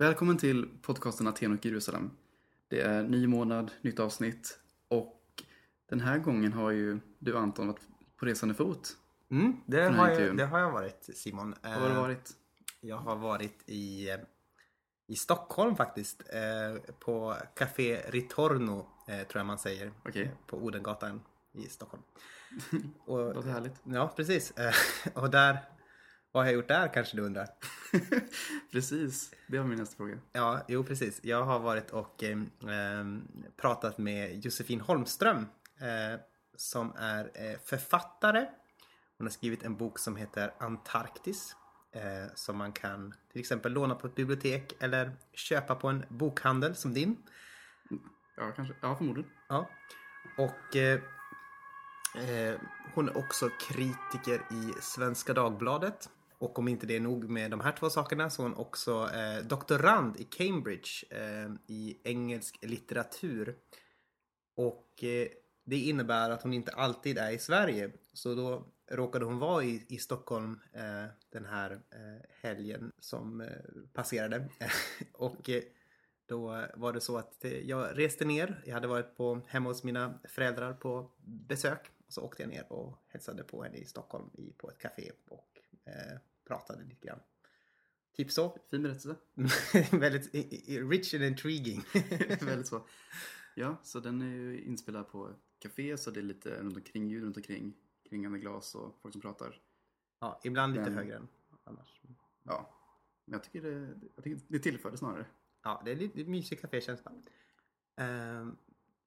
Välkommen till podcasten Aten och Jerusalem. Det är ny månad, nytt avsnitt och den här gången har ju du Anton varit på resande fot. Mm, det, har jag, det har jag varit Simon. Var har du Eh, varit? Jag har varit i, eh, i Stockholm faktiskt. eh, På Café Ritorno tror jag man säger. Eh, På Odengatan i Stockholm. Och, Låter härligt. ja precis. Och där, vad har jag gjort där kanske du undrar? Precis, det var min nästa fråga. Ja, jo precis. Jag har varit och eh, pratat med Josefin Holmström eh, som är eh, författare. Hon har skrivit en bok som heter Antarktis eh, som man kan till exempel låna på ett bibliotek eller köpa på en bokhandel som din. Ja, kanske. Ja, förmodligen. Ja. Och eh, eh, hon är också kritiker i Svenska Dagbladet. Och om inte det är nog med de här två sakerna så är hon också eh, doktorand i Cambridge eh, i engelsk litteratur. Och eh, det innebär att hon inte alltid är i Sverige. Så då råkade hon vara i, i Stockholm eh, den här eh, helgen som eh, passerade. och eh, då var det så att eh, jag reste ner. Jag hade varit på, hemma hos mina föräldrar på besök. Och så åkte jag ner och hälsade på henne i Stockholm i, på ett café och eh, pratade lite grann. Typ så. Fin berättelse. Väldigt rich and intriguing. Väldigt så. Ja, så den är ju inspelad på café så det är lite runt omkring ljud runt omkring. Kringande glas och folk som pratar. ja, ibland lite Men- högre än annars. Ja, men jag tycker det, jag tycker det tillförde snarare. Ja, det är lite mysig kafékänsla. Ehm,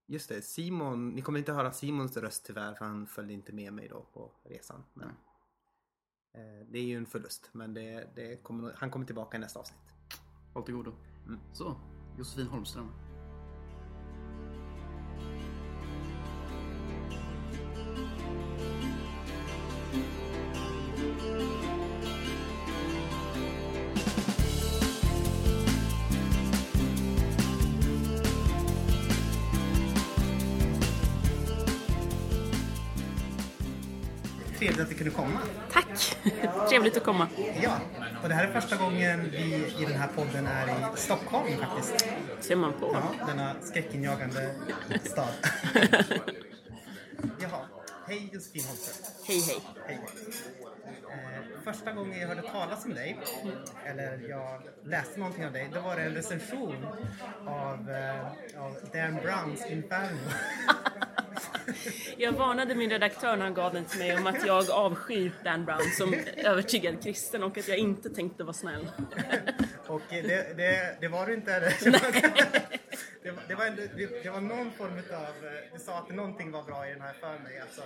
just det, Simon. Ni kommer inte höra Simons röst tyvärr för han följde inte med mig då på resan. Men, eh, det är ju en förlust men det, det kommer, han kommer tillbaka i nästa avsnitt. Håll till godo. Mm. Så, Josefin Holmström. Trevligt att du kunde komma. Tack! Trevligt att komma. Ja, och det här är första gången vi i den här podden är i Stockholm faktiskt. Ser man på. Ja, denna skräckinjagande stad. Jaha, hej Josefin Holmström. Hej hej. Hej. Eh, första gången jag hörde talas om dig, eller jag läste någonting av dig, då var det en recension av, eh, av Dan Browns Inferno. Jag varnade min redaktör när han gav den till mig om att jag avskyr Dan Brown som övertygad kristen och att jag inte tänkte vara snäll. Och det, det, det var du inte. Det var, det, var ändå, det, det var någon form av, du sa att någonting var bra i den här för mig. Alltså,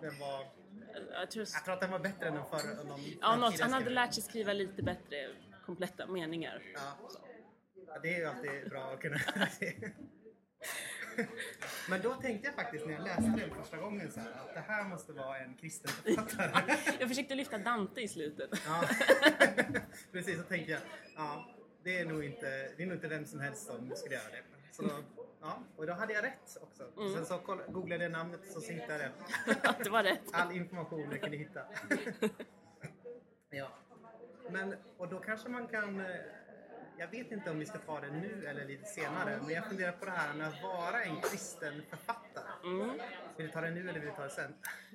den var, Jag tror, jag tror att den var bättre än den förra. ja, något, han hade lärt sig skriva lite bättre kompletta meningar. Ja. ja, det är ju alltid bra att kunna. Men då tänkte jag faktiskt när jag läste den första gången så här, att det här måste vara en kristen författare. Jag försökte lyfta Dante i slutet. Ja. Precis, så tänkte jag, ja, det är nog inte, det är nog inte vem som helst som skulle göra det. Så då, ja, och då hade jag rätt också. Sen så koll, googlade jag namnet så hittade jag det. Var rätt. All information jag kunde hitta. ja. Men, och då kanske man kan... Jag vet inte om vi ska ta det nu eller lite senare, men jag funderar på det här med att vara en kristen författare. Mm. Vill du ta det nu eller vill du ta det sen?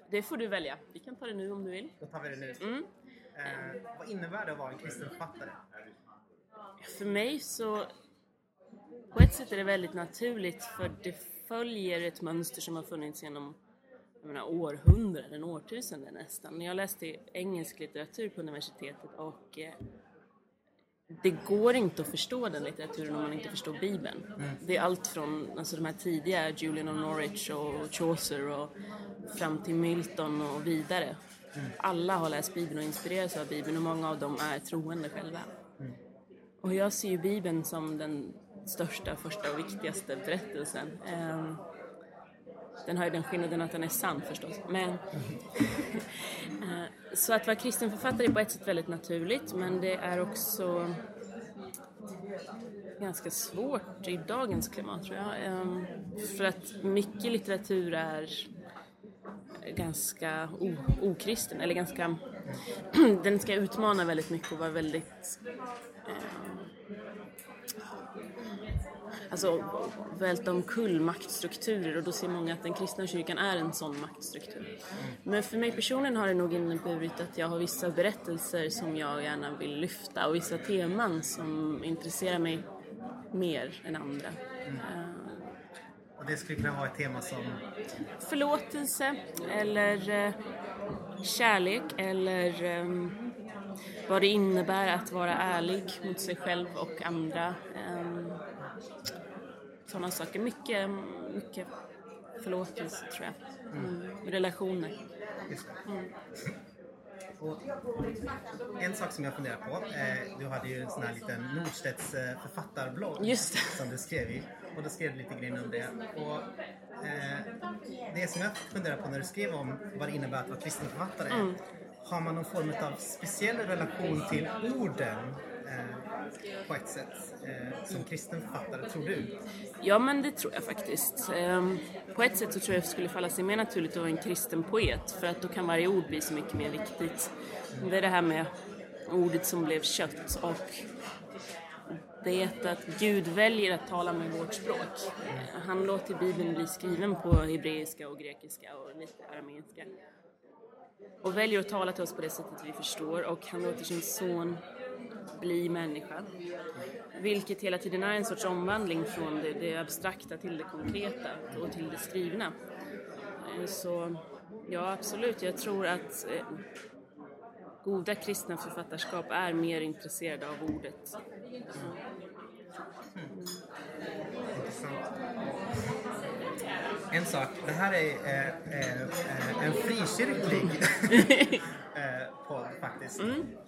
Det får du välja. Vi kan ta det nu om du vill. Då tar vi det nu. Mm. Eh, vad innebär det att vara en kristen författare? För mig så... På ett sätt är det väldigt naturligt för det följer ett mönster som har funnits genom jag menar, århundraden, årtusenden nästan. Jag läste engelsk litteratur på universitetet och eh, det går inte att förstå den litteraturen om man inte förstår Bibeln. Det är allt från alltså, de här tidiga Julian of Norwich och Chaucer och fram till Milton och vidare. Alla har läst Bibeln och inspirerats av Bibeln och många av dem är troende själva. Och jag ser ju Bibeln som den största, första och viktigaste berättelsen. Ehm, Den har ju den skillnaden att den är sann förstås. Men, Eh, så att vara kristen författare är på ett sätt väldigt naturligt men det är också ganska svårt i dagens klimat tror jag. Ehm, för att mycket litteratur är ganska okristen, eller ganska... den ska utmana väldigt mycket och vara väldigt... Eh, alltså, välta omkull maktstrukturer och då ser många att den kristna kyrkan är en sån maktstruktur. Men för mig personligen har det nog inneburit att jag har vissa berättelser som jag gärna vill lyfta och vissa teman som intresserar mig mer än andra. Eh, Och det skulle kunna vara ett tema som... förlåtelse eller eh, kärlek eller eh, vad det innebär att vara ärlig mot sig själv och andra. Eh, sådana saker. Mycket, mycket förlåtelse tror jag. Mm. Relationer. Och en sak som jag funderar på, eh, du hade ju en sån här liten Nordstedts eh, författarblogg som du skrev i. Och då skrev du lite grann om det. Och, eh, det som jag funderar på när du skrev om vad det innebär att vara kristen författare. Mm. Har man någon form av speciell relation till orden på ett sätt eh, som kristen författare, tror du? Ja, men det tror jag faktiskt. Ehm, På ett sätt så tror jag det skulle falla sig mer naturligt att vara en kristen poet för att då kan varje ord bli så mycket mer viktigt. Det är det här med ordet som blev kött och det att Gud väljer att tala med vårt språk. Han låter Bibeln bli skriven på hebreiska och grekiska och lite arameiska. Och väljer att tala till oss på det sättet vi förstår och han låter sin son bli människa. Vilket hela tiden är en sorts omvandling från det, det abstrakta till det konkreta och till det skrivna. Eh, Så ja, absolut. Jag tror att eh, goda kristna författarskap är mer intresserade av ordet. En sak, det här är eh, eh, eh, en frikyrklig eh, podd faktiskt.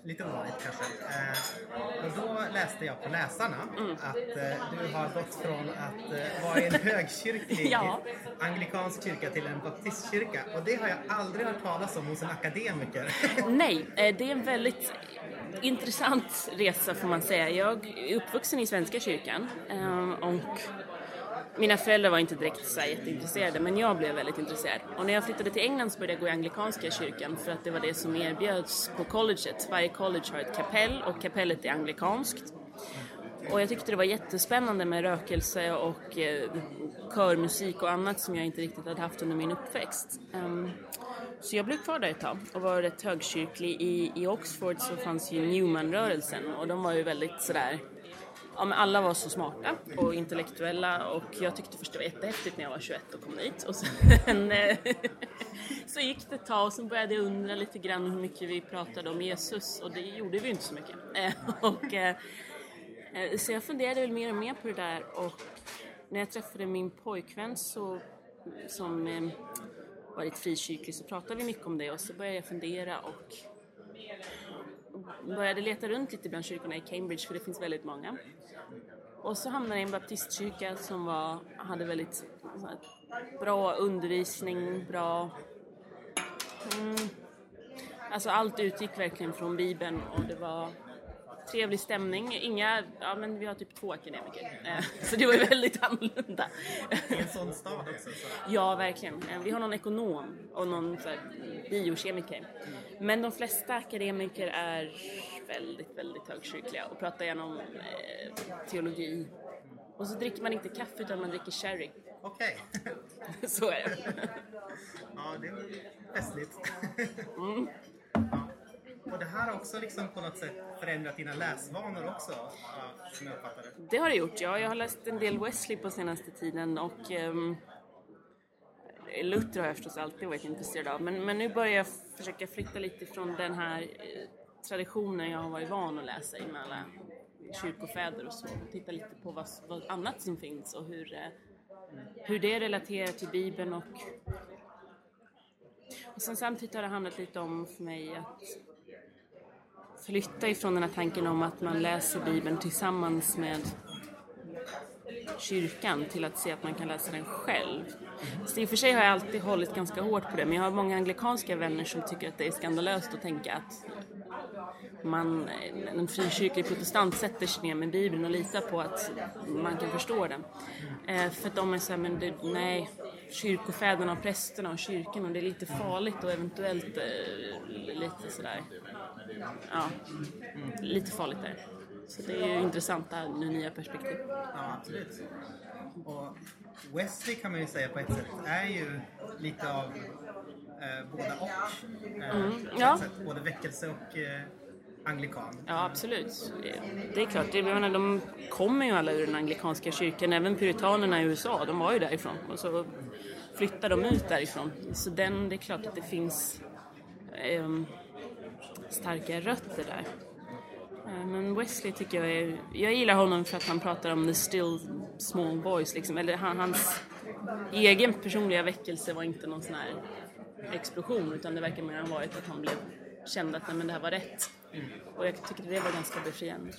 Lite ovanligt kanske. Eh, och då läste jag på läsarna att eh, du har gått från att eh, vara i en högkyrklig Ja. anglikansk kyrka till en baptistkyrka. Och det har jag aldrig hört talas om hos en akademiker. Nej, eh, det är en väldigt intressant resa får man säga. Jag är uppvuxen i Svenska kyrkan eh, och mina föräldrar var inte direkt så här jätteintresserade men jag blev väldigt intresserad. Och när jag flyttade till England så började jag gå i anglikanska kyrkan för att det var det som erbjöds på colleget. Varje college har ett kapell och kapellet är anglikanskt. Och jag tyckte det var jättespännande med rökelse och eh, körmusik och annat som jag inte riktigt hade haft under min uppväxt. Um, så jag blev kvar där ett tag och var rätt högkyrklig. I, i Oxford så fanns ju Newman-rörelsen och de var ju väldigt sådär Ja, men alla var så smarta och intellektuella och jag tyckte först det var jättehäftigt när jag var 21 och kom dit. Och sen eh, så gick det ett tag och sen började jag undra lite grann hur mycket vi pratade om Jesus och det gjorde vi ju inte så mycket. Eh, och, eh, Så jag funderade väl mer och mer på det där och när jag träffade min pojkvän så, som eh, varit frikyrklig så pratade vi mycket om det och så började jag fundera och började leta runt lite bland kyrkorna i Cambridge för det finns väldigt många. Och så hamnade jag i en baptistkyrka som var, hade väldigt så här, bra undervisning, bra... Mm, alltså allt utgick verkligen från Bibeln och det var trevlig stämning. Inga, ja men vi har typ två akademiker. Eh, Så det var ju väldigt annorlunda. I en sån stad också. Så. Ja, verkligen. Eh, Vi har någon ekonom och någon så här, biokemiker. Men de flesta akademiker är väldigt, väldigt högkyrkliga och pratar gärna om eh, teologi. Och så dricker man inte kaffe utan man dricker sherry. Okej. Så är det. Ja, det är festligt. Mm. Ja. Och det här har också liksom på något sätt förändrat dina läsvanor också, som jag uppfattar det. Det har det gjort, ja. Jag har läst en del Wesley på senaste tiden och um, Luther har jag förstås alltid varit intresserad av. Men, men nu börjar jag försöka flytta lite från den här eh, traditionen jag har varit van att läsa i med alla kyrkofäder och så. Och titta lite på vad, vad annat som finns och hur, eh, hur det relaterar till Bibeln och och sen samtidigt har det handlat lite om för mig att flytta ifrån den här tanken om att man läser Bibeln tillsammans med kyrkan till att se att man kan läsa den själv. Så i och för sig har jag alltid hållit ganska hårt på det men jag har många anglikanska vänner som tycker att det är skandalöst att tänka att man, en frikyrklig protestant sätter sig ner med Bibeln och litar på att man kan förstå den. Eh, för att de är såhär, men det, nej, kyrkofäderna och prästerna och kyrkan och det är lite farligt och eventuellt eh, lite sådär, ja, lite farligt där. Så det är ju intressanta nya perspektiv. Ja, absolut. Och Wesley kan man ju säga på ett sätt är ju lite av eh, båda och. Eh, Mm, ja. Både väckelse och eh, anglikan. Ja, absolut. Det- är klart. Det, menar, de kommer ju alla ur den anglikanska kyrkan. Även puritanerna i USA, de var ju därifrån. Och så flyttade de ut därifrån. Så den, det är klart att det finns eh, starka rötter där. Eh, men Wesley tycker jag är... Jag gillar honom för att han pratar om the still small voice. Liksom. Eller han, hans egen personliga väckelse var inte någon sån här explosion utan det verkar mer ha varit att han blev kände att nej, men det här var rätt. Och jag tycker det var ganska befriande.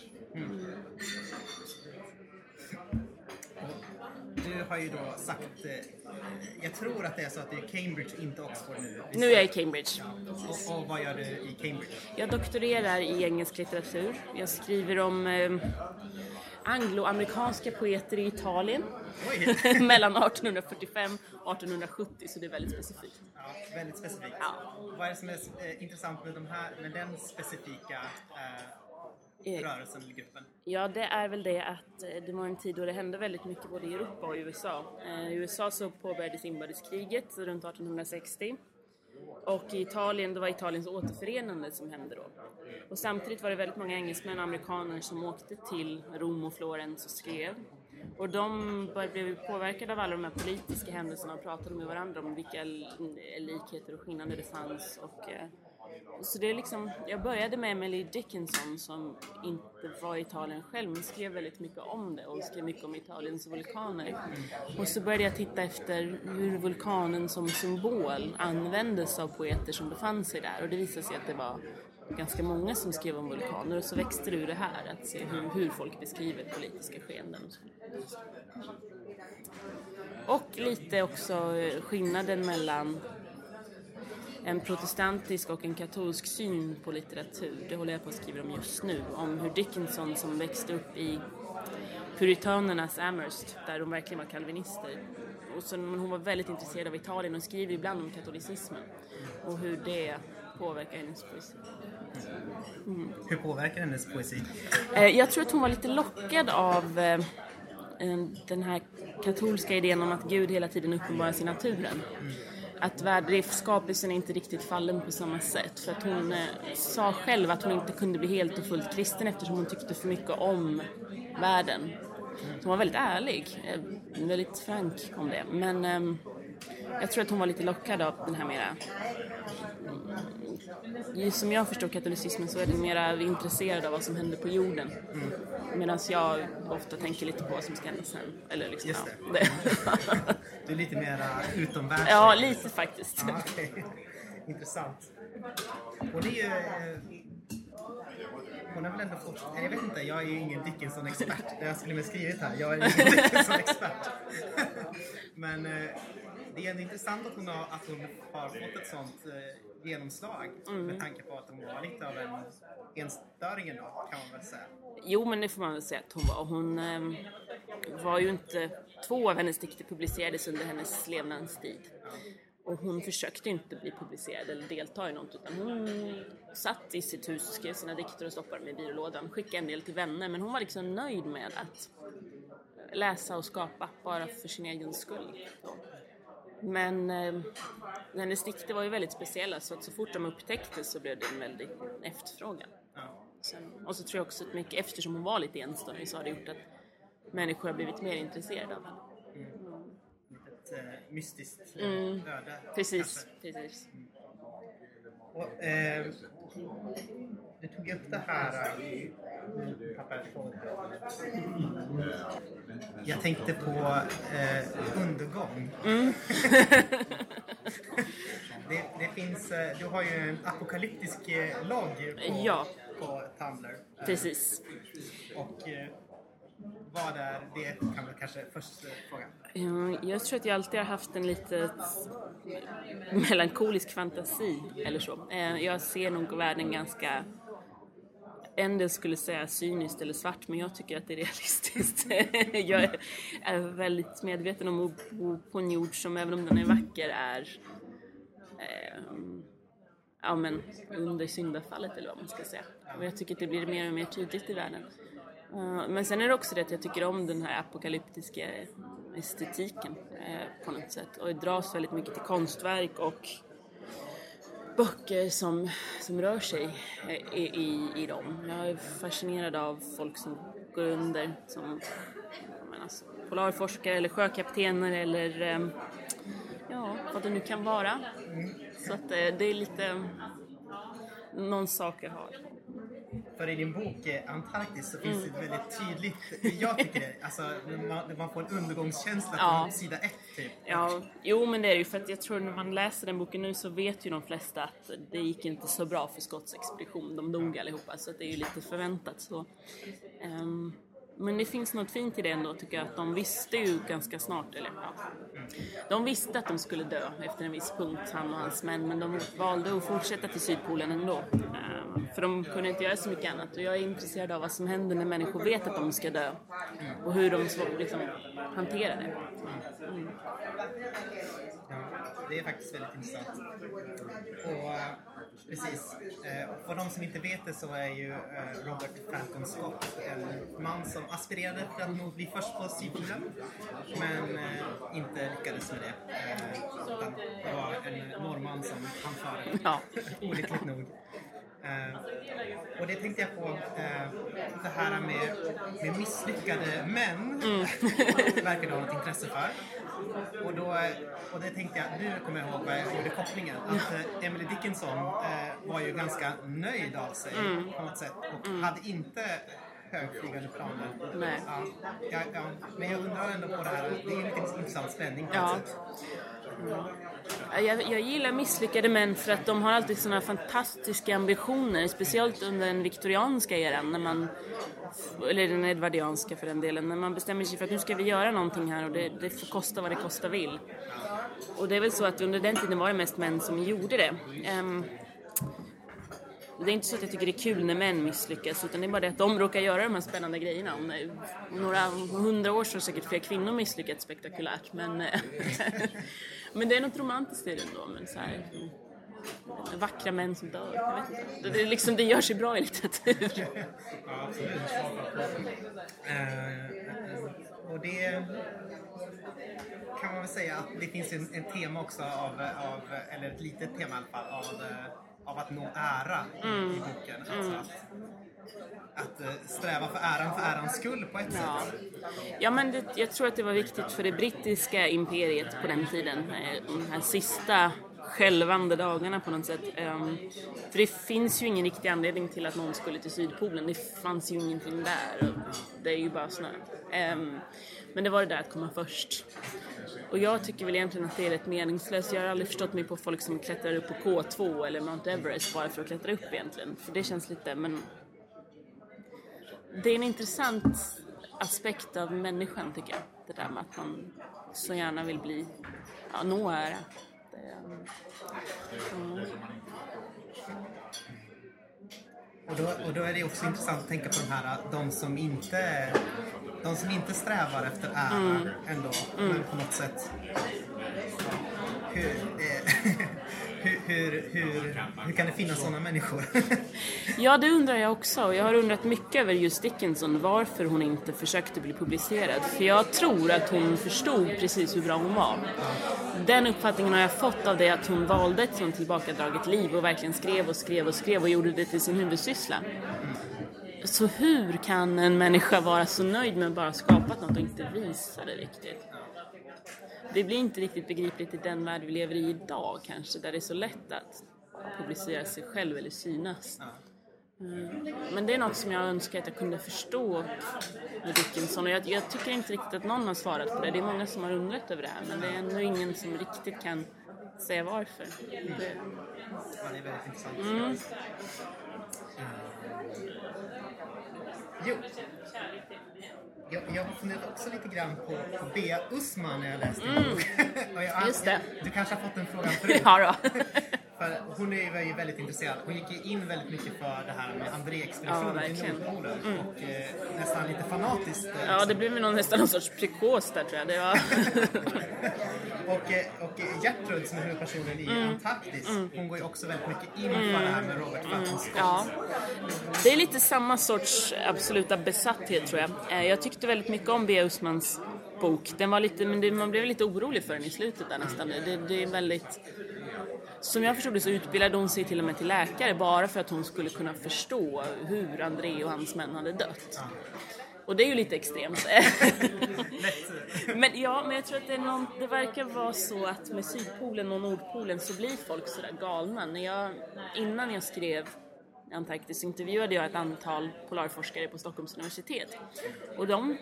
Du har ju då sagt, eh, jag tror att det är så att det är Cambridge, inte Oxford nu. Nu är jag i Cambridge. Och, och vad gör du i Cambridge? Jag doktorerar i engelsk litteratur. Jag skriver om eh, angloamerikanska poeter i Italien mellan 1845 och 1870, så det är väldigt specifikt. Ja, väldigt specifikt. Ja. Vad är det som är eh, intressant med, de här, med den specifika eh, Eh, rörelsen eller gruppen? Ja, det är väl det att eh, det var en tid då det hände väldigt mycket både i Europa och i USA. Eh, I USA så påbörjades inbördeskriget runt 1860. Och i Italien, det var Italiens återförenande som hände då. Och samtidigt var det väldigt många engelsmän och amerikaner som åkte till Rom och Florens och skrev. Och de blev påverkade av alla de här politiska händelserna och pratade med varandra om vilka likheter och skillnader det fanns. Och, eh, så det är liksom, jag började med Emily Dickinson som inte var i Italien själv men skrev väldigt mycket om det och skrev mycket om Italiens vulkaner. Och så började jag titta efter hur vulkanen som symbol användes av poeter som befann sig där och det visade sig att det var ganska många som skrev om vulkaner och så växte det ur det här att se hur, hur folk beskriver politiska skeenden. och lite också eh, skillnaden mellan en protestantisk och en katolsk syn på litteratur. Det håller jag på att skriva om just nu. Om hur Dickinson som växte upp i puritanernas Amherst, där de verkligen var kalvinister. Och så, hon var väldigt intresserad av Italien och skriver ibland om katolicismen. Och hur det påverkar hennes poesi. Hur påverkar hennes poesi? Eh, Jag tror att hon var lite lockad av eh, en- den här katolska idén om att Gud hela tiden uppenbarar sig i naturen. Att värld- skapelsen är inte riktigt fallen på samma sätt. För att hon eh, sa själv att hon inte kunde bli helt och fullt kristen eftersom hon tyckte för mycket om världen. Så hon var väldigt ärlig, väldigt frank om det. Men ehm, jag tror att hon var lite lockad av den här mera Mm, som jag förstår katolicismen så är den mera intresserad av vad som händer på jorden. Medan jag ofta tänker lite på vad som ska hända sen. Eller liksom, Just ja, det. Du är lite mera utomvärldslig. ja, lite faktiskt. Ja, okej. Intressant. Och det är ju... Hon har väl ändå fått... nej, Jag vet inte, jag är ju ingen Dickinson-expert. Det har jag skulle med skrivit här. Jag är ingen Dickinson-expert. Men eh, det är ändå intressant att hon har, att hon har fått ett sånt eh, genomslag. Mm. Med tanke på att hon var lite av en enstöring ändå, kan man väl säga. Jo, men det får man väl säga att hon var. Hon ehm, var ju inte... Två av hennes dikter publicerades under hennes levnadstid. Och hon försökte inte bli publicerad eller delta i något utan hon satt i sitt hus och skrev sina dikter och stoppade dem i byrålådan. Skickade en del till vänner men hon var liksom nöjd med att läsa och skapa bara för sin egen skull. Då. Men eh, hennes dikter var ju väldigt speciella så att så fort de upptäcktes så blev det en väldig efterfrågan. Ja. Sen, och så tror jag också att mycket, eftersom hon var lite enstöring så har det gjort att människor har blivit mer intresserade av henne. Ett eh, mystiskt eh, Mm. öde. Precis, kanske. precis. Och, eh, du tog upp det här... eh, jag tänkte på eh, undergång. Mm. det, det finns, eh, du har ju en apokalyptisk eh, logg på, Ja. på Tumblr. Precis. Och vad är det? Kan vi kanske först eh, fråga. Ja, Jag tror att jag alltid har haft en lite melankolisk fantasi eller så. Eh, jag ser nog världen ganska en del skulle säga cyniskt eller svart men jag tycker att det är realistiskt. jag är- väldigt medveten om att bo på en jord som även om den är vacker är eh, ja, men under syndafallet eller vad man ska säga. Och jag tycker att det blir mer och mer tydligt i världen. Men sen är det också det att jag tycker om den här apokalyptiska estetiken eh, på något sätt. Och jag dras väldigt mycket till konstverk och böcker som, som rör sig eh, i, i, i dem. Jag är fascinerad av folk som går under som menar, alltså, polarforskare eller sjökaptener eller eh, ja, vad det nu kan vara. Så att det är lite någon sak jag har. För i din bok eh, Antarktis så finns det ett väldigt tydligt, jag tycker det, alltså man, man får en undergångskänsla Ja. från sida ett typ. Ja, jo men det är det ju för att jag tror när man läser den boken nu så vet ju de flesta att det gick inte så bra för Scotts expedition. De dog allihopa så det är ju lite förväntat så. Ehm, men det finns något fint i det ändå tycker jag att de visste ju ganska snart, eller ja. De visste att de skulle dö efter en viss punkt, han och hans män, men de valde att fortsätta till Sydpolen ändå. Eh, för de kunde inte göra så mycket annat och jag är intresserad av vad som händer när människor vet att de ska dö och hur de liksom, hanterar det. Ja, det är faktiskt väldigt intressant. Och eh, precis, eh, för de som inte vet det så är ju eh, Robert Falcon Scott en man som aspirerade för att nog bli först på Sydpolen men eh, inte lyckades med det. Eh, utan det var en norrman som hann före. Ja. Olyckligt nog. Och det tänkte jag på, det här med, med misslyckade män verkar du ha något intresse för. Och, då, och det tänkte jag, nu kommer jag ihåg vad jag gjorde kopplingen. Att eh, Emily Dickinson eh, var ju ganska nöjd av sig på något sätt och hade inte högflygande planer. Nej. Ja, ja, ja, men jag undrar ändå på det här, det är en lite intressant spänning på något sätt. Jag, jag gillar misslyckade män för att de har alltid sådana fantastiska ambitioner, speciellt under den viktorianska eran, när man, eller den edvardianska för den delen, när man bestämmer sig för att nu ska vi göra någonting här och det, det får kosta vad det kosta vill. Och det är väl så att under den tiden var det mest män som gjorde det. Um, det är inte så att jag tycker det är kul när män misslyckas utan det är bara det att de råkar göra de här spännande grejerna. Om eh, några hundra år så har säkert fler kvinnor misslyckats spektakulärt men, eh, men det är något romantiskt i det ändå. Men så här, mm, vackra män som dör. Jag vet inte. Det, det, liksom, det gör sig bra i litteratur. Ja, absolut. Eh, och det kan man väl säga att det finns en, en tema också av, av, eller ett litet tema i alla fall, av, eh, av att nå ära i, i boken. Alltså att, att eh, sträva för äran för ärans skull på ett Ja, sätt. ja men det, jag tror att det var viktigt för det brittiska imperiet på den tiden. Eh, de här sista skälvande dagarna på något sätt. Ehm, för det finns ju ingen riktig anledning till att någon skulle till Sydpolen. Det fanns ju ingenting där. Det är ju bara snö. Ehm, men det var det där att komma först. Och jag tycker väl egentligen att det är rätt meningslöst. Jag har aldrig förstått mig på folk som klättrar upp på K2 eller Mount Everest bara för att klättra upp egentligen. För det känns lite, men det är en intressant aspekt av människan tycker jag. Det där med att man så gärna vill bli, ja, nå ära. Det, mm. Och då, och då är det också intressant att tänka på de här, de som inte, de som inte strävar efter ära Mm. ändå, men på något sätt hur, eh, hur, hur, hur, kan det finnas sådana människor? Ja, det undrar jag också. Jag har undrat mycket över just Dickinson, varför hon inte försökte bli publicerad. För jag tror att hon förstod precis hur bra hon var. Den uppfattningen har jag fått av det att hon valde ett sånt tillbakadraget liv och verkligen skrev och skrev och skrev och gjorde det till sin huvudsyssla. Så hur kan en människa vara så nöjd med att bara skapat något och inte visa det riktigt? Det blir inte riktigt begripligt i den värld vi lever i idag kanske, där det är så lätt att publicera sig själv eller synas. Mm. Men det är något som jag önskar att jag kunde förstå med Dickinson och jag, jag tycker inte riktigt att någon har svarat på det. Det är många som har undrat över det här men det är ändå ingen som riktigt kan säga varför. Det, Ja, det är väldigt intressant. Mm. Jo. Jag, jag har funderat också lite grann på, på Bea Usman när jag läste din bok. Jag, Mm. Just det. Du kanske har fått den frågan förut? ja då. För hon är ju väldigt intresserad. Hon gick ju in väldigt mycket för det här med Ja, André-expeditionen till verkligen. Mm. Nordpolen. Och eh, nästan lite fanatiskt. eh, Ja, liksom. det blev väl någon, nästan någon sorts psykos där tror jag. Det var... Och, eh, och Gertrud som är huvudpersonen i Mm. Antarktis, hon går ju också väldigt mycket in för det här med Robert Falcon Scott. Ja, det är lite samma sorts absoluta besatthet tror jag. Eh, Jag tyckte väldigt mycket om B. Usmans bok. Den var lite, men det, man blev lite orolig för den i slutet där nästan. Det, det är väldigt... Som jag förstod det så utbildade hon sig till och med till läkare bara för att hon skulle kunna förstå hur André och hans män hade dött. Och det är ju lite extremt. men ja, men jag tror att det, är någon, det verkar vara så att med Sydpolen och Nordpolen så blir folk sådär galna. När jag, innan jag skrev Antarktis intervjuade jag ett antal polarforskare på Stockholms universitet. Och de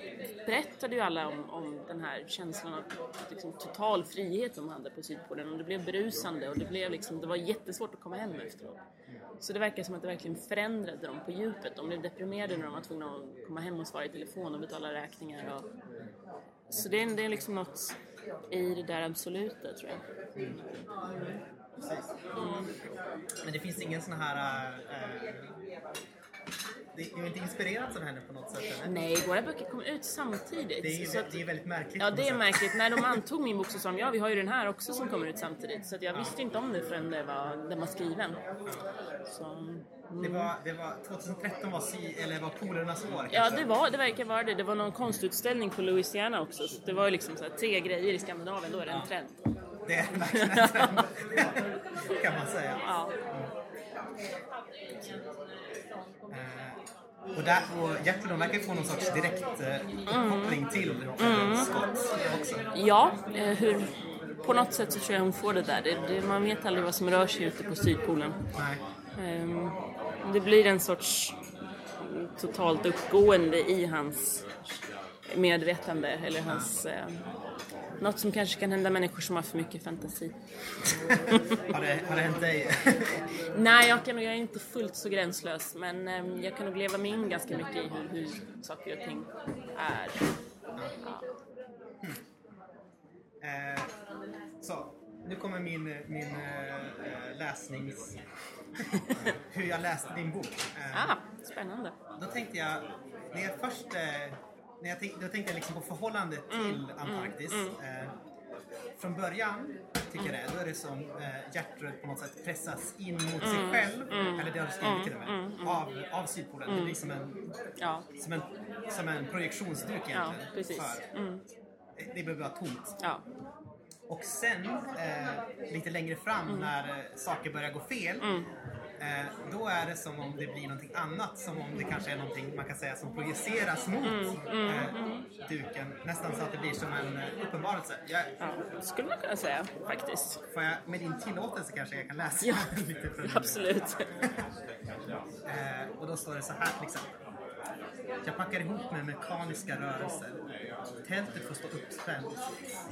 berättade ju alla om, om den här känslan av liksom, total frihet de hade på Sydpolen. Och det blev berusande och det, blev liksom, det var jättesvårt att komma hem efteråt. Så det verkar som att det verkligen förändrade dem på djupet. De blev deprimerade när de var tvungna att komma hem och svara i telefon och betala räkningar. Och... Så det är, det är liksom något i det där absoluta tror jag. Men det finns ingen sån här... Eh, det, det är inte inspirerat av henne på något sätt? Eller? Nej, våra böcker kom ut samtidigt. Det är, ju- så att- det är väldigt märkligt. Ja, det är märkligt. När de antog min bok så sa de ja, vi har ju den här också som kommer ut samtidigt. Så att jag visste inte om det förrän det var, den var skriven. Så, Det var, det var, 2013 var, sy, eller var polernas år ja, kanske? det, var, det verkar vara det. Det var någon konstutställning på Louisiana också. Så det var ju liksom så här, tre grejer i Skandinavien, då är det en trend. Det är verkligen en trend, kan man säga. Ja. Eh, och, där, och Gertrud hon verkar få någon sorts direkt eh, uppkoppling till mm. Scott också. Ja, eh, hur, på något sätt så tror jag hon får det där. Det, det, man vet aldrig vad som rör sig ute på Sydpolen. Nej. Ehm, Det blir en sorts totalt uppgående i hans medvetande eller hans... Eh, något som kanske kan hända människor som har för mycket fantasi. Har det, har det hänt dig? Nej, jag, kan, jag är inte fullt så gränslös men ehm, jag kan nog leva mig in ganska mycket i hur, hur saker och ting är. Eh, så, nu kommer min, min eh, läsnings... Hur jag läste din bok. Eh, Ah, spännande. Då tänkte jag, när jag först... Eh, när jag tänkte, då tänkte jag liksom på förhållandet till Antarktis. Eh, från början, tycker jag det, då är det som eh, Gertrud på något sätt pressas in mot sig själv, eller det har du skrivit till och med, av, av Sydpolen. Det blir som en, Ja, som en, som en projektionsduk egentligen. Ja, precis. För, det, behöver vara tomt. ja. Och sen, eh, lite längre fram när eh, saker börjar gå fel, då är det som om det blir någonting annat. Som om det kanske är någonting man kan säga som projiceras mot eh, duken. Nästan så att det blir som en eh, uppenbarelse. Jag, ja. skulle man kunna säga faktiskt. får jag, med din tillåtelse kanske jag kan läsa Ja, lite från absolut. Eh, och då står det så här till exempel. Jag packar ihop med mekaniska rörelser. Tältet får stå uppspänt.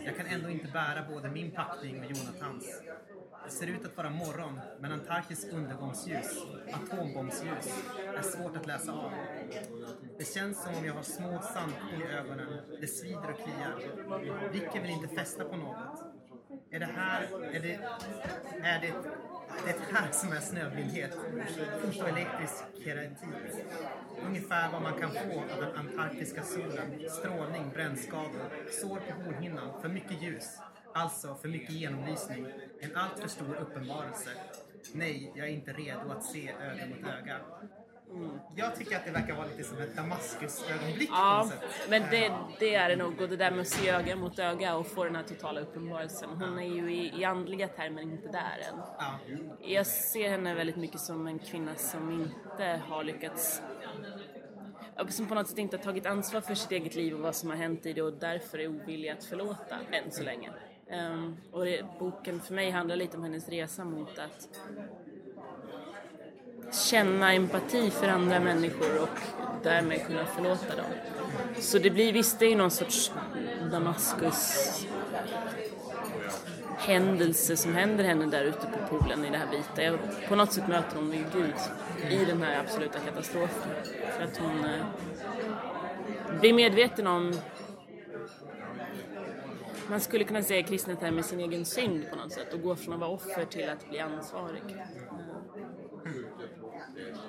Jag kan ändå inte bära både min packning och Jonathans. Det ser ut att vara morgon, men Antarktis undergångsljus, atombombsljus, är svårt att läsa av. Det känns som om jag har små sandkorn i ögonen. Det svider och kliar. Blicken vill inte fästa på något. Är det här, är det, är det, det är det här som är snöblindhet? Fotoelektrisk keratit. Ungefär vad man kan få av den antarktiska solen. Strålning, brännskador, sår på hornhinnan, för mycket ljus. Alltså för mycket genomlysning. En alltför stor uppenbarelse. Nej, jag är inte redo att se öga mot öga. Jag tycker att det verkar vara lite som ett Damaskus-ögonblick på Ja, något sätt. men det, det är det nog. Och det där med att se öga mot öga och få den här totala uppenbarelsen. Hon är ju i, i andliga termer inte där än. Ja. Jag ser henne väldigt mycket som en kvinna som inte har lyckats som på något sätt inte har tagit ansvar för sitt eget liv och vad som har hänt i det och därför är ovillig att förlåta än så länge. Um, och det, boken för mig handlar lite om hennes resa mot att känna empati för andra människor och därmed kunna förlåta dem. Så det blir visst, det är ju någon sorts Damaskus händelse som händer henne där ute på poolen i det här vita. Jag, på något sätt möter hon ju Gud i den här absoluta katastrofen. För att hon eh, blir medveten om man skulle kunna säga kristnet är med sin egen synd på något sätt och gå från att vara offer till att bli ansvarig.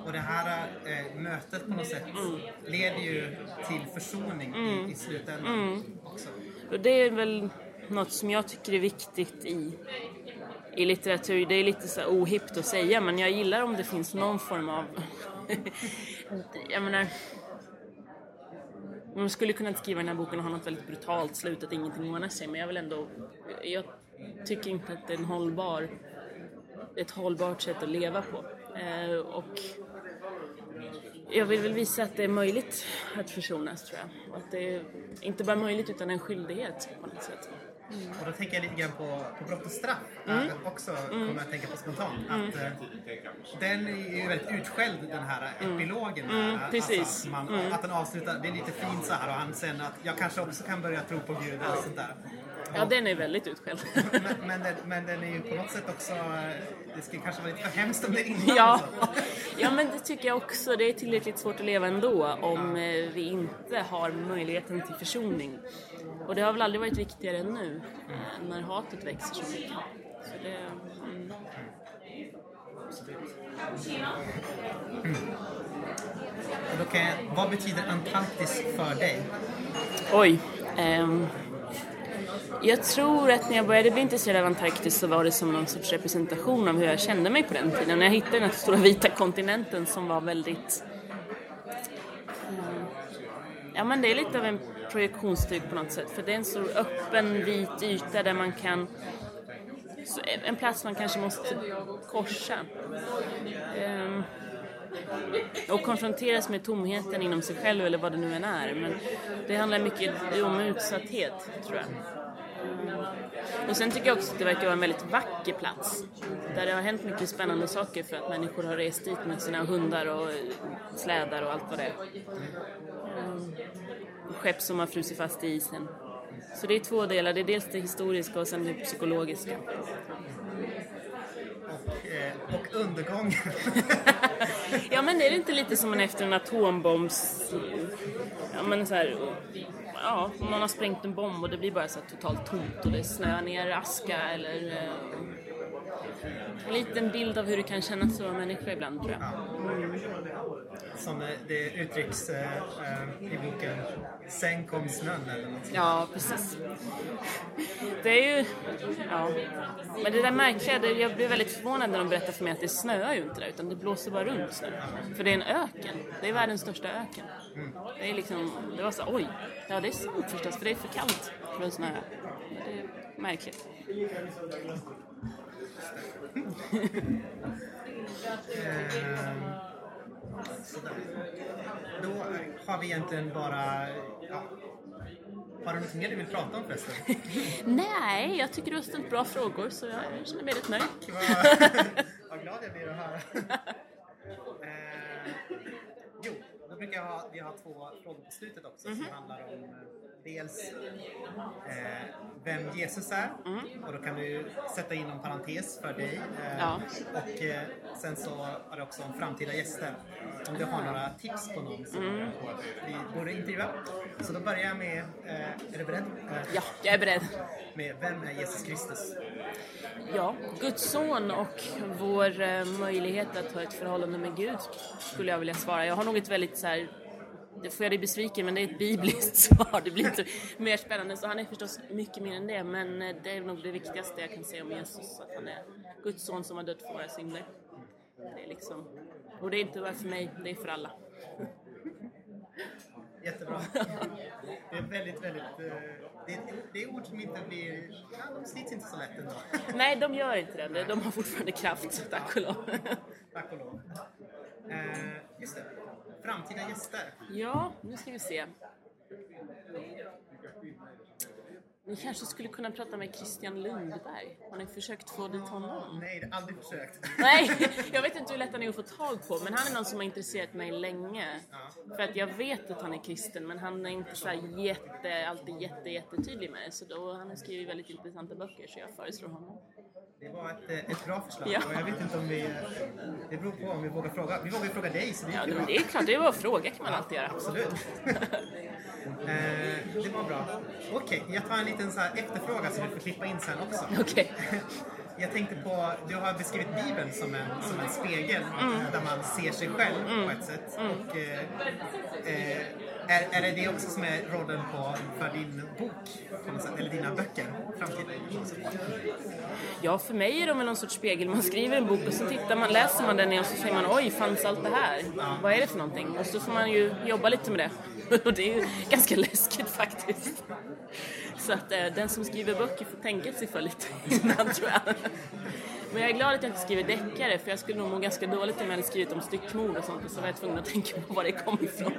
Och det här eh, mötet på något sätt Mm. leder ju till försoning i, i slutändan Mm. också. Och det är väl något som jag tycker är viktigt i, i litteratur. Det är lite så här ohippt att säga men jag gillar om det finns någon form av... jag menar... Man skulle kunna skriva den här boken och ha något väldigt brutalt slut, att ingenting ordnar sig, men jag vill ändå... Jag tycker inte att det är en hållbar, ett hållbart sätt att leva på. Eh, och jag vill väl visa att det är möjligt att försonas, tror jag. Och att det är inte bara möjligt, utan en skyldighet på något sätt. Och då tänker jag lite grann på, på brott och straff. Mm. Också kommer jag att tänka på spontant. Att, eh, den är ju väldigt utskälld den här epilogen. där. Mm, precis. Alltså, att, man, att den avslutar, det är lite fint så här och han sen att jag kanske också kan börja tro på Gud eller sånt där. Ja, den är väldigt utskälld. Men, men, den, men den är ju på något sätt också, det skulle kanske vara lite för hemskt om det är innan. Ja. så. ja, men det tycker jag också. Det är tillräckligt svårt att leva ändå om eh, vi inte har möjligheten till försoning. Och det har väl aldrig varit viktigare än nu, eh, när hatet växer så mycket. Så det, mm. Kan jag, vad betyder Antarktis för dig? Oj. ehm, jag tror att när jag började bli intresserad av Antarktis så var det som någon sorts representation av hur jag kände mig på den tiden. När jag hittade den här stora vita kontinenten som var väldigt... ehm, ja men det är lite av en projektionstyg på något sätt. För det är en stor öppen vit yta där man kan... så- En plats man kanske måste korsa. Ehm, och konfronteras med tomheten inom sig själv eller vad det nu än är. Men det handlar mycket om utsatthet, tror jag. Ehm, och sen tycker jag också att det verkar vara en väldigt vacker plats. Där det har hänt mycket spännande saker för att människor har rest dit med sina hundar och slädar och allt vad det är. Ehm, Mm. Skepp som har frusit fast i isen. Så det är två delar. Det är dels det historiska och sen det psykologiska. Och, eh, och undergången. Ja men är det inte lite som en efter en atombombs... Ja men så här... Ja, om man har sprängt en bomb och det blir bara så totalt tomt och det snöar ner aska eller... eh, En liten bild av hur det kan kännas att vara människa ibland tror jag. Som det uttrycks eh, i boken Sen kom snön eller något. Ja, precis. Det är ju... Ja. Men det där märkliga, det, jag blev väldigt förvånad när de berättade för mig att det snöar ju inte där utan det blåser bara runt snö. För det är en öken. Det är världens största öken. Det är liksom, det var så oj, ja det är sant förstås för det är för kallt för att snöa. Det är märkligt. Sådär. Då har vi egentligen bara... Ja. Har du något mer du vill prata om förresten? Nej, jag tycker du har ställt bra frågor så jag känner mig rätt nöjd. Vad, glad jag blir att höra. Eh, jo, då brukar jag ha, vi har två frågor på slutet också Mhm. som handlar om eh, dels eh, vem Jesus är och då kan du sätta in en parentes för dig. Eh, Mm. Ja. Och eh, sen så har det också om framtida gäster. Om du har några tips på någon som Mm. vi borde intervjua. Så då börjar jag med, eh, är du beredd? Ja, jag är beredd. Med vem är Jesus Kristus? Ja, Guds son och vår eh, möjlighet att ha ett förhållande med Gud skulle jag vilja svara. Jag har nog ett väldigt så här, det får jag dig besviken men det är ett bibliskt svar. Det blir inte mer spännande. Så han är förstås mycket mer än det men eh, det är nog det viktigaste jag kan säga om Jesus. Att han är Guds son som har dött för våra synder. Det är liksom, och det är inte bara för mig, det är för alla. Jättebra. Det är väldigt, väldigt... eh, Det är, det är ord som inte blir... Ja, de slits inte så lätt ändå. Nej, de gör inte det. De har fortfarande kraft, tack och lov. Tack och lov. Eh, just det. Framtida gäster. Ja, nu ska vi se. Ni kanske skulle kunna prata med Christian Lundberg. Har ni försökt få dit honom? Nej, aldrig försökt. Nej, jag vet inte hur lätt han är att få tag på, men han är någon som har intresserat mig länge. För att jag vet att han är kristen, men han är inte så här jätte, alltid jätte, jättetydlig med det. Så då, han har skrivit väldigt intressanta böcker, så jag föreslår honom. Det var ett, eh, ett bra förslag. Ja. Och jag vet inte om vi... Det beror på om vi vågar fråga. Vi vågar fråga dig, så det är Ja, det är klart, det är bara att fråga kan man alltid göra. Absolut. eh, det var bra. Okej, jag tar en liten så efterfråga så du får klippa in sen också. Okej. Jag tänkte på, du har beskrivit Bibeln som en, som en spegel Mm. eh, där man ser sig själv på ett sätt. Och, eh, eh, är, är det det också som är rollen på, för din bok? Sätt, eller dina böcker? Framtiden? Ja, för mig är de väl någon sorts spegel. Man skriver en bok och så tittar man, läser man den och så säger man oj, fanns allt det här? Vad är det för någonting? Och så får man ju jobba lite med det. Och det är ju ganska läskigt faktiskt. Så att eh, den som skriver böcker får tänka sig för lite innan tror jag. Men jag är glad att jag inte skriver deckare för jag skulle nog må ganska dåligt om jag hade skrivit om styckmord och sånt och så var jag tvungen att tänka på var det kom ifrån.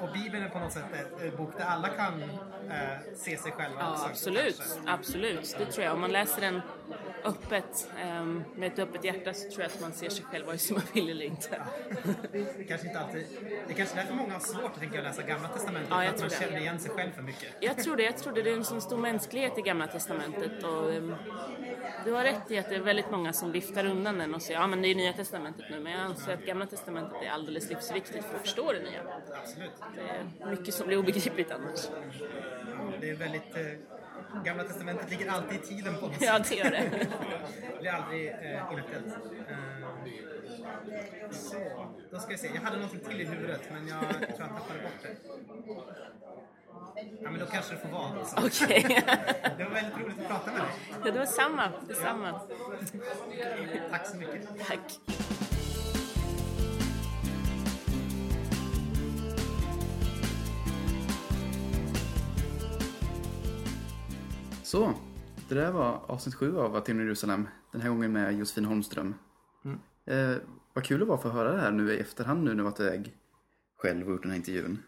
Och Bibeln är på något sätt en bok där alla kan eh, se sig själva Ja, också, absolut. kanske. Absolut, det tror jag. Om man läser den öppet, ehm, med ett öppet hjärta, så tror jag att man ser sig själv vare sig man vill eller inte. Det kanske inte alltid... Det är kanske därför många har svårt att tänka, att läsa Gamla Testamentet. Ja, jag att man det. känner igen sig själv för mycket. Jag tror det. Jag tror det. Det är en sån stor mänsklighet i Gamla Testamentet. Och, ehm, du har rätt i att det är väldigt många som viftar undan den och säger ja men det är Nya Testamentet nu. Men jag anser att Gamla Testamentet är alldeles livsviktigt för att förstå det nya. Absolut. Det är mycket som blir obegripligt annars. Det är väldigt... Gamla Testamentet ligger alltid i tiden på något Ja, det gör det. Det blir aldrig eh, inaktuellt. Eh, så, då ska vi se. Jag hade någonting till i huvudet men jag tror jag tappade bort det. Ja, men då kanske det får vara. Så. Okej. Det var väldigt roligt att prata med dig. Ja, det var samma. Detsamma. Tack så mycket. Tack. Så, det där var avsnitt sju av Aten Jerusalem. Den här gången med Josefin Holmström. Eh, vad kul det var för att höra det här nu i efterhand nu när jag varit iväg själv och gjort den här intervjun.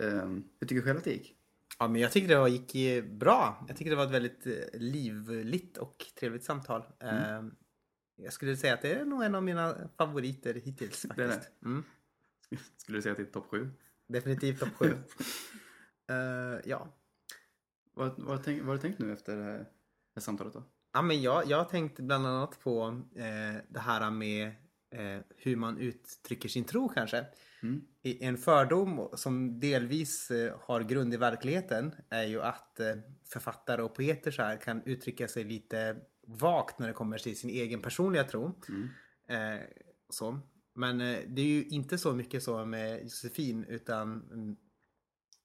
Eh, hur tycker du själv att det gick? Ja, men jag tyckte det gick bra. Jag tyckte det var ett väldigt eh, livligt och trevligt samtal. Eh, Jag skulle säga att det är nog en av mina favoriter hittills Det är faktiskt. Mm. Skulle du säga att det är topp sju? Definitivt topp sju. Eh, ja. Vad, vad, tänkt, vad har du tänkt nu efter det här, det här samtalet då? Ja, men jag, jag har tänkt bland annat på eh, det här med eh, hur man uttrycker sin tro kanske. I, en fördom som delvis eh, har grund i verkligheten är ju att eh, författare och poeter så här kan uttrycka sig lite vagt när det kommer till sin egen personliga tro. Eh, så. Men eh, det är ju inte så mycket så med Josefin utan mm,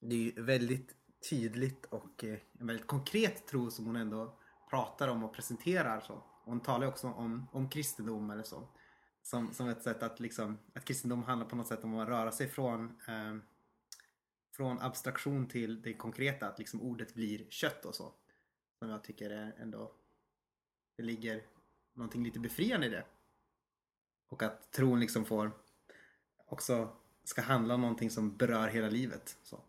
det är ju väldigt tydligt och eh, en väldigt konkret tro som hon ändå pratar om och presenterar. Så. Hon talar ju också om, om kristendom eller så. Som, som ett sätt att liksom, att kristendom handlar på något sätt om att röra sig från eh, från abstraktion till det konkreta, att liksom ordet blir kött och så. Som jag tycker är ändå, det ligger någonting lite befriande i det. Och att tron liksom får också ska handla om någonting som berör hela livet. Så.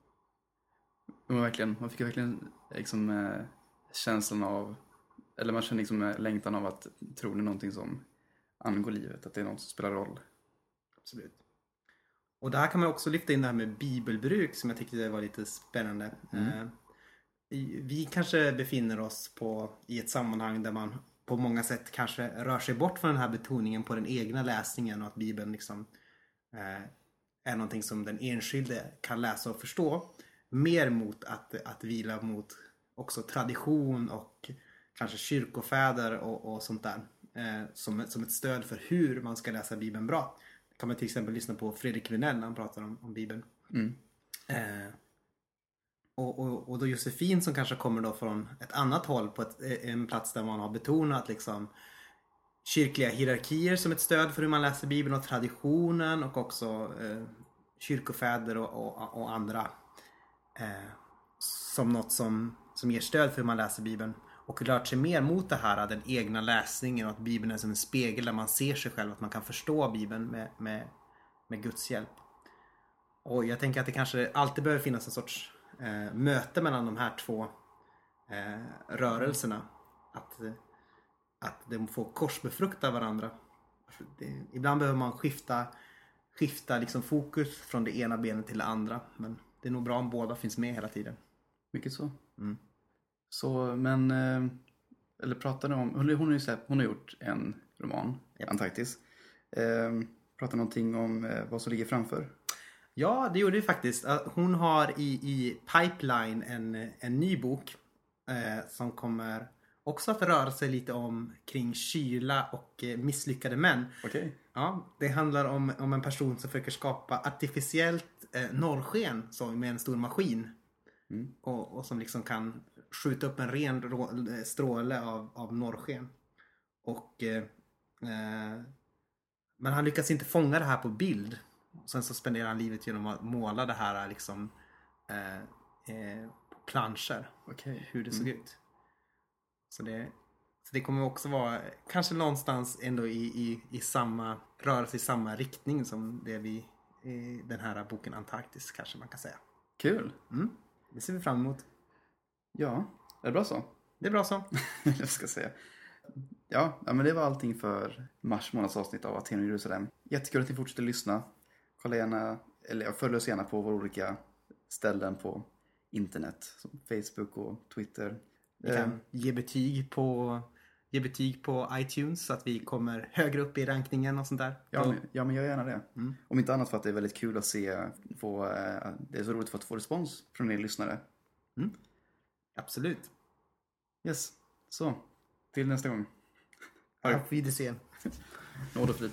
Men verkligen, man fick verkligen liksom, eh, känslan av, eller man känner liksom eh, längtan av att tron är någonting som angår livet, att det är något som spelar roll. Absolut. Och där kan man också lyfta in det här med bibelbruk som jag tyckte var lite spännande. Eh, i- Vi kanske befinner oss på, i ett sammanhang där man på många sätt kanske rör sig bort från den här betoningen på den egna läsningen och att bibeln liksom eh, är någonting som den enskilde kan läsa och förstå. Mer mot att, att vila mot också tradition och kanske kyrkofäder och, och sånt där. Eh, som, som ett stöd för hur man ska läsa bibeln bra. kan man till exempel lyssna på Fredrik Vinell när han pratar om, om bibeln. Eh, och, och, och då Josefin som kanske kommer då från ett annat håll på ett, eh, en plats där man har betonat liksom kyrkliga hierarkier som ett stöd för hur man läser Bibeln och traditionen och också eh, kyrkofäder och, och, och andra eh, som något som, som ger stöd för hur man läser Bibeln. Och rört sig mer mot det här, den egna läsningen och att Bibeln är som en spegel där man ser sig själv, att man kan förstå Bibeln med, med, med Guds hjälp. Och jag tänker att det kanske alltid behöver finnas en sorts eh, möte mellan de här två eh, rörelserna. Att, eh, att de får korsbefrukta varandra. Det, ibland behöver man skifta, skifta liksom fokus från det ena benet till det andra. Men det är nog bra om båda finns med hela tiden. Mycket så. Mm. Så, men, eh, eller pratar ni om, hon, hon, har ju släppt, hon har gjort en roman, Japp. Antarktis. Eh, pratar någonting om eh, vad som ligger framför? Ja, det gjorde det faktiskt. Uh, Hon har i, i pipeline en, en ny bok eh, som kommer också att röra sig lite om kring kyla och eh, misslyckade män. Okej. Ja, det handlar om, om en person som försöker skapa artificiellt eh, norrsken så, med en stor maskin. Och, och som liksom kan skjuta upp en ren rå, eh, stråle av, av norrsken. Och, eh, eh, men han lyckas inte fånga det här på bild. Sen så spenderar han livet genom att måla det här liksom eh, eh, planscher. Okej. Hur det såg ut. Så det, så det kommer också vara kanske någonstans ändå i, i, i samma rörelse i samma riktning som det vi i den här boken Antarktis kanske man kan säga. Kul. Mm. Det ser vi fram emot. Ja, är det bra så? Det är bra så. jag ska säga. Ja, ja, men det var allting för mars månads avsnitt av Aten och Jerusalem. Jättekul att ni fortsätter lyssna. Kolla gärna, eller följ oss gärna på våra olika ställen på internet. Som Facebook och Twitter. Eh, kan ge betyg på Ge betyg på iTunes så att vi kommer högre upp i rankningen och sånt där. Ja, men, ja, men gör gärna det. Om inte annat för att det är väldigt kul att se, få, eh, det är så roligt för att få respons från er lyssnare. Absolut. Yes, så. Till nästa gång. Auf Wiedersehen. Nåd och frid.